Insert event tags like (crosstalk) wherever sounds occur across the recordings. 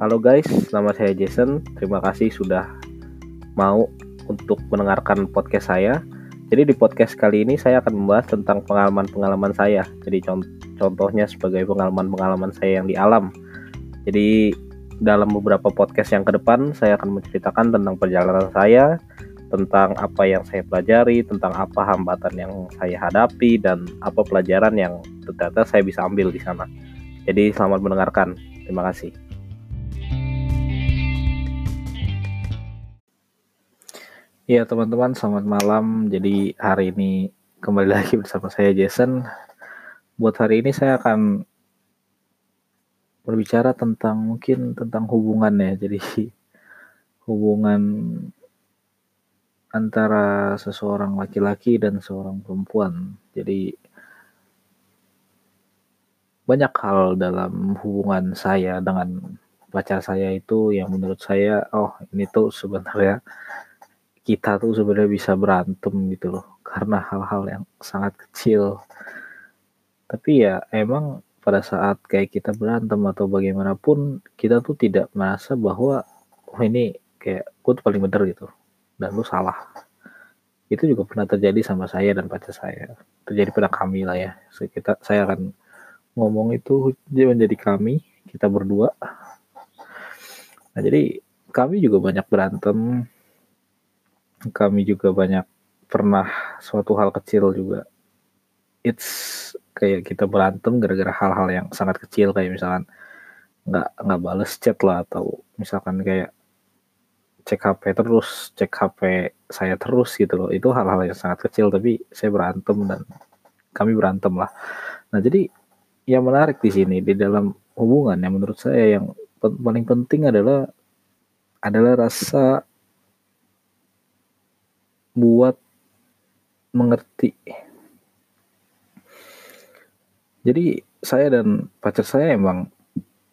Halo guys, nama saya Jason. Terima kasih sudah mau untuk mendengarkan podcast saya. Jadi di podcast kali ini saya akan membahas tentang pengalaman-pengalaman saya. Jadi contohnya sebagai pengalaman-pengalaman saya yang di alam. Jadi dalam beberapa podcast yang ke depan saya akan menceritakan tentang perjalanan saya, tentang apa yang saya pelajari, tentang apa hambatan yang saya hadapi dan apa pelajaran yang ternyata saya bisa ambil di sana. Jadi selamat mendengarkan. Terima kasih. Iya teman-teman, selamat malam. Jadi hari ini kembali lagi bersama saya Jason. Buat hari ini saya akan berbicara tentang mungkin tentang hubungan ya. Jadi (laughs) hubungan antara seseorang laki-laki dan seorang perempuan. Jadi banyak hal dalam hubungan saya dengan pacar saya itu yang menurut saya oh ini tuh sebenarnya kita tuh sebenarnya bisa berantem gitu loh karena hal-hal yang sangat kecil. Tapi ya emang pada saat kayak kita berantem atau bagaimanapun kita tuh tidak merasa bahwa oh ini kayak gue tuh paling bener gitu. Dan lu salah. Itu juga pernah terjadi sama saya dan pacar saya. Terjadi pada kami lah ya. So, kita saya akan ngomong itu dia menjadi kami kita berdua. Nah jadi kami juga banyak berantem kami juga banyak pernah suatu hal kecil juga. It's kayak kita berantem gara-gara hal-hal yang sangat kecil kayak misalkan nggak nggak bales chat lah atau misalkan kayak cek HP terus cek HP saya terus gitu loh. Itu hal-hal yang sangat kecil tapi saya berantem dan kami berantem lah. Nah jadi yang menarik di sini di dalam hubungan yang menurut saya yang paling penting adalah adalah rasa buat mengerti. Jadi saya dan pacar saya emang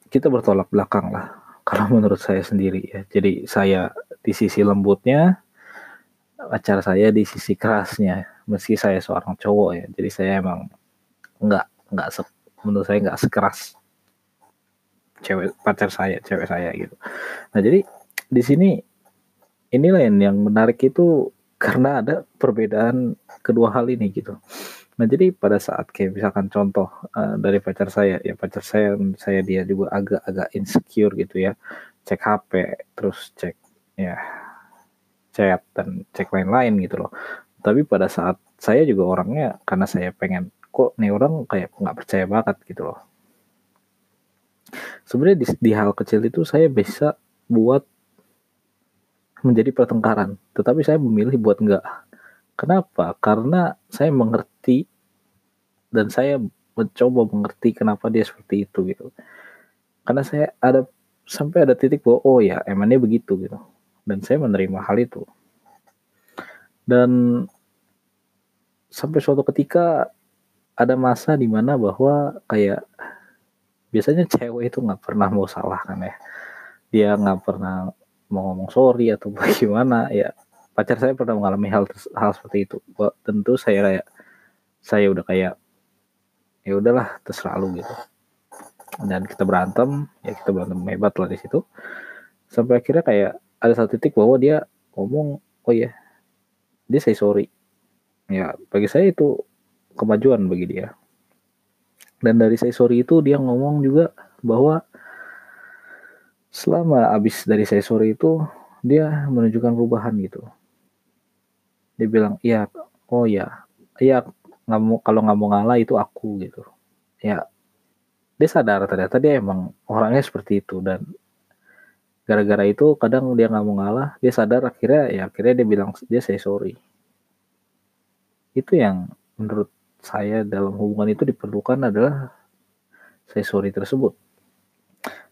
kita bertolak belakang lah (laughs) kalau menurut saya sendiri ya. Jadi saya di sisi lembutnya, pacar saya di sisi kerasnya. Meski saya seorang cowok ya, jadi saya emang nggak nggak menurut saya nggak sekeras cewek pacar saya, cewek saya gitu. Nah jadi di sini inilah yang, yang menarik itu karena ada perbedaan kedua hal ini gitu. Nah jadi pada saat kayak misalkan contoh uh, dari pacar saya ya pacar saya saya dia juga agak-agak insecure gitu ya cek HP terus cek ya chat dan cek lain-lain gitu loh. Tapi pada saat saya juga orangnya karena saya pengen kok nih orang kayak nggak percaya banget gitu loh. Sebenarnya di, di hal kecil itu saya bisa buat menjadi pertengkaran. Tetapi saya memilih buat enggak. Kenapa? Karena saya mengerti dan saya mencoba mengerti kenapa dia seperti itu gitu. Karena saya ada sampai ada titik bahwa oh ya emangnya begitu gitu. Dan saya menerima hal itu. Dan sampai suatu ketika ada masa di mana bahwa kayak biasanya cewek itu nggak pernah mau salah kan ya dia nggak pernah mau ngomong sorry atau (laughs) bagaimana ya pacar saya pernah mengalami hal hal seperti itu. Tentu saya kayak saya udah kayak ya udahlah terserah lu gitu. Dan kita berantem ya kita berantem hebat lah di situ. Sampai akhirnya kayak ada satu titik bahwa dia ngomong oh ya dia say sorry. Ya bagi saya itu kemajuan bagi dia. Dan dari say sorry itu dia ngomong juga bahwa selama abis dari saya sore itu dia menunjukkan perubahan gitu. Dia bilang iya oh ya iya nggak mau kalau nggak mau ngalah itu aku gitu. Ya dia sadar ternyata dia emang orangnya seperti itu dan gara-gara itu kadang dia nggak mau ngalah dia sadar akhirnya ya akhirnya dia bilang dia saya sorry. Itu yang menurut saya dalam hubungan itu diperlukan adalah saya sorry tersebut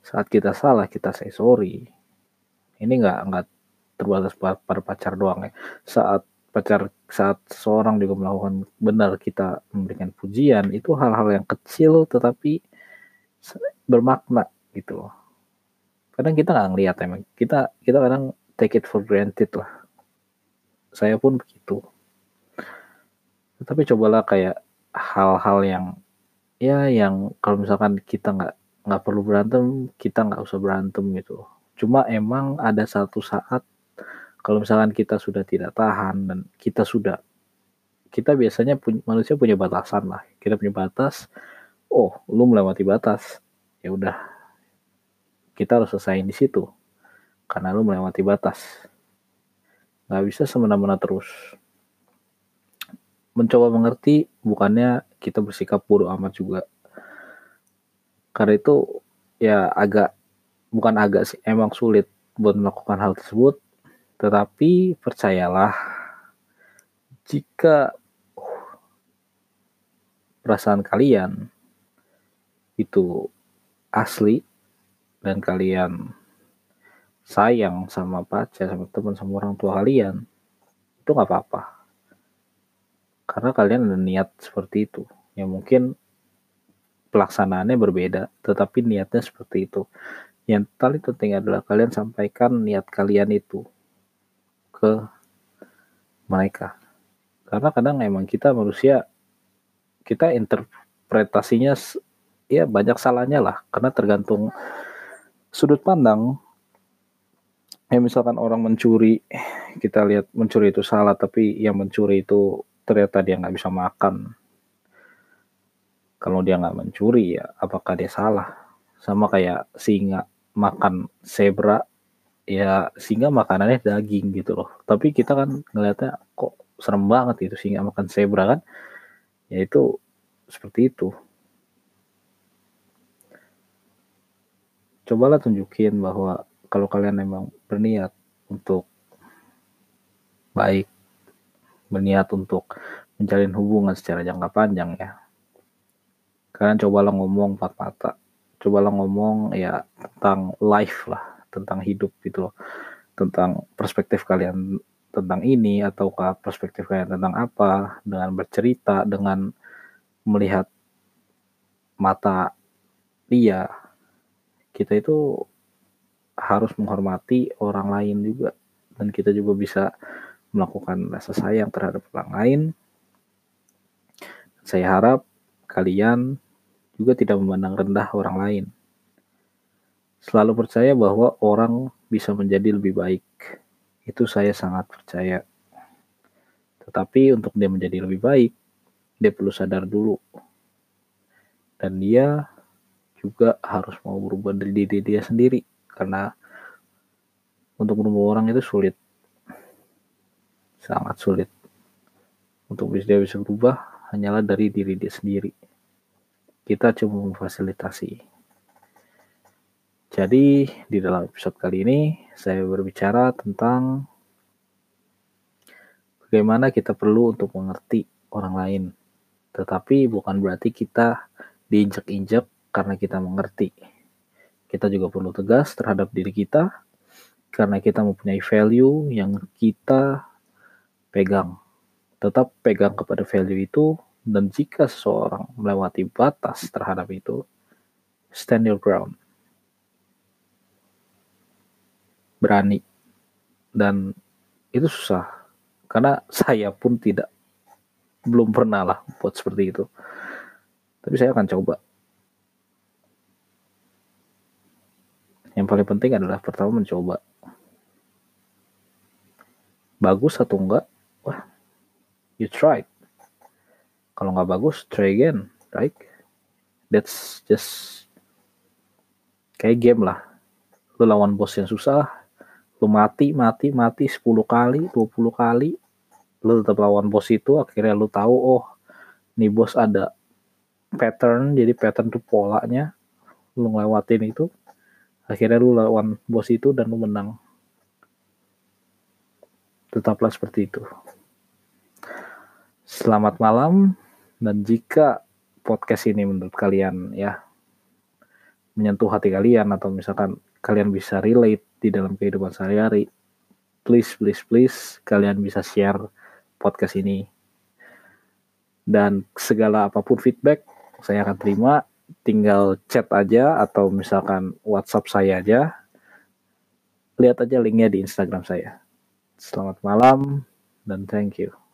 saat kita salah kita say sorry. Ini nggak nggak terbatas pada pacar doang ya. Saat pacar saat seorang juga melakukan benar kita memberikan pujian itu hal-hal yang kecil tetapi bermakna gitu loh. Kadang kita nggak ngeliat emang. Kita kita kadang take it for granted lah. Saya pun begitu. Tetapi cobalah kayak hal-hal yang ya yang kalau misalkan kita nggak nggak perlu berantem kita nggak usah berantem gitu. Cuma emang ada satu saat kalau misalkan kita sudah tidak tahan dan kita sudah kita biasanya punya, manusia punya batasan lah. Kita punya batas oh lu melewati batas ya udah kita harus selesaiin di situ. Karena lu melewati batas. Nggak bisa semena-mena terus. Mencoba mengerti bukannya kita bersikap bodoh amat juga karena itu ya agak bukan agak sih emang sulit buat melakukan hal tersebut. Tetapi percayalah jika perasaan kalian itu asli dan kalian sayang sama pacar sama teman sama orang tua kalian itu nggak apa-apa. Karena kalian ada niat seperti itu. Ya mungkin pelaksanaannya berbeda, tetapi niatnya seperti itu. Yang paling penting adalah kalian sampaikan niat kalian itu ke mereka. Karena kadang emang kita manusia, kita interpretasinya ya banyak salahnya lah, karena tergantung sudut pandang. Ya misalkan orang mencuri, kita lihat mencuri itu salah, tapi yang mencuri itu ternyata dia nggak bisa makan kalau dia nggak mencuri ya apakah dia salah? Sama kayak singa makan zebra ya singa makanannya daging gitu loh. Tapi kita kan ngelihatnya kok serem banget itu singa makan zebra kan? Ya itu seperti itu. Cobalah tunjukin bahwa kalau kalian memang berniat untuk baik berniat untuk menjalin hubungan secara jangka panjang ya kalian cobalah ngomong empat mata. Cobalah ngomong ya tentang life lah tentang hidup gitu loh. Tentang perspektif kalian tentang ini ataukah perspektif kalian tentang apa dengan bercerita dengan melihat mata dia kita itu harus menghormati orang lain juga. Dan kita juga bisa melakukan rasa sayang terhadap orang lain. Saya harap kalian juga tidak memandang rendah orang lain. Selalu percaya bahwa orang bisa menjadi lebih baik. Itu saya sangat percaya. Tetapi untuk dia menjadi lebih baik, dia perlu sadar dulu. Dan dia juga harus mau berubah dari diri dia sendiri. Karena untuk berubah orang itu sulit. Sangat sulit. Untuk dia bisa berubah hanyalah dari diri dia sendiri kita cuma memfasilitasi. Jadi di dalam episode kali ini saya berbicara tentang bagaimana kita perlu untuk mengerti orang lain. Tetapi bukan berarti kita diinjak-injak karena kita mengerti. Kita juga perlu tegas terhadap diri kita karena kita mempunyai value yang kita pegang. Tetap pegang kepada value itu dan jika seseorang melewati batas terhadap itu, stand your ground. Berani. Dan itu susah. Karena saya pun tidak belum pernah lah buat seperti itu. Tapi saya akan coba. Yang paling penting adalah pertama mencoba. Bagus atau enggak? Wah, you tried kalau nggak bagus try again right that's just kayak game lah. Lu lawan bos yang susah lu mati mati mati 10 kali 20 kali lu tetap lawan bos itu akhirnya lu tahu oh nih bos ada pattern jadi pattern tuh polanya lu ngelewatin itu akhirnya lu lawan bos itu dan lu menang. Tetaplah seperti itu. Selamat malam dan jika podcast ini menurut kalian ya menyentuh hati kalian atau misalkan kalian bisa relate di dalam kehidupan sehari-hari, please please please kalian bisa share podcast ini. Dan segala apa pun feedback saya akan terima, tinggal chat aja atau misalkan WhatsApp saya aja. Lihat aja linknya di Instagram saya. Selamat malam dan thank you.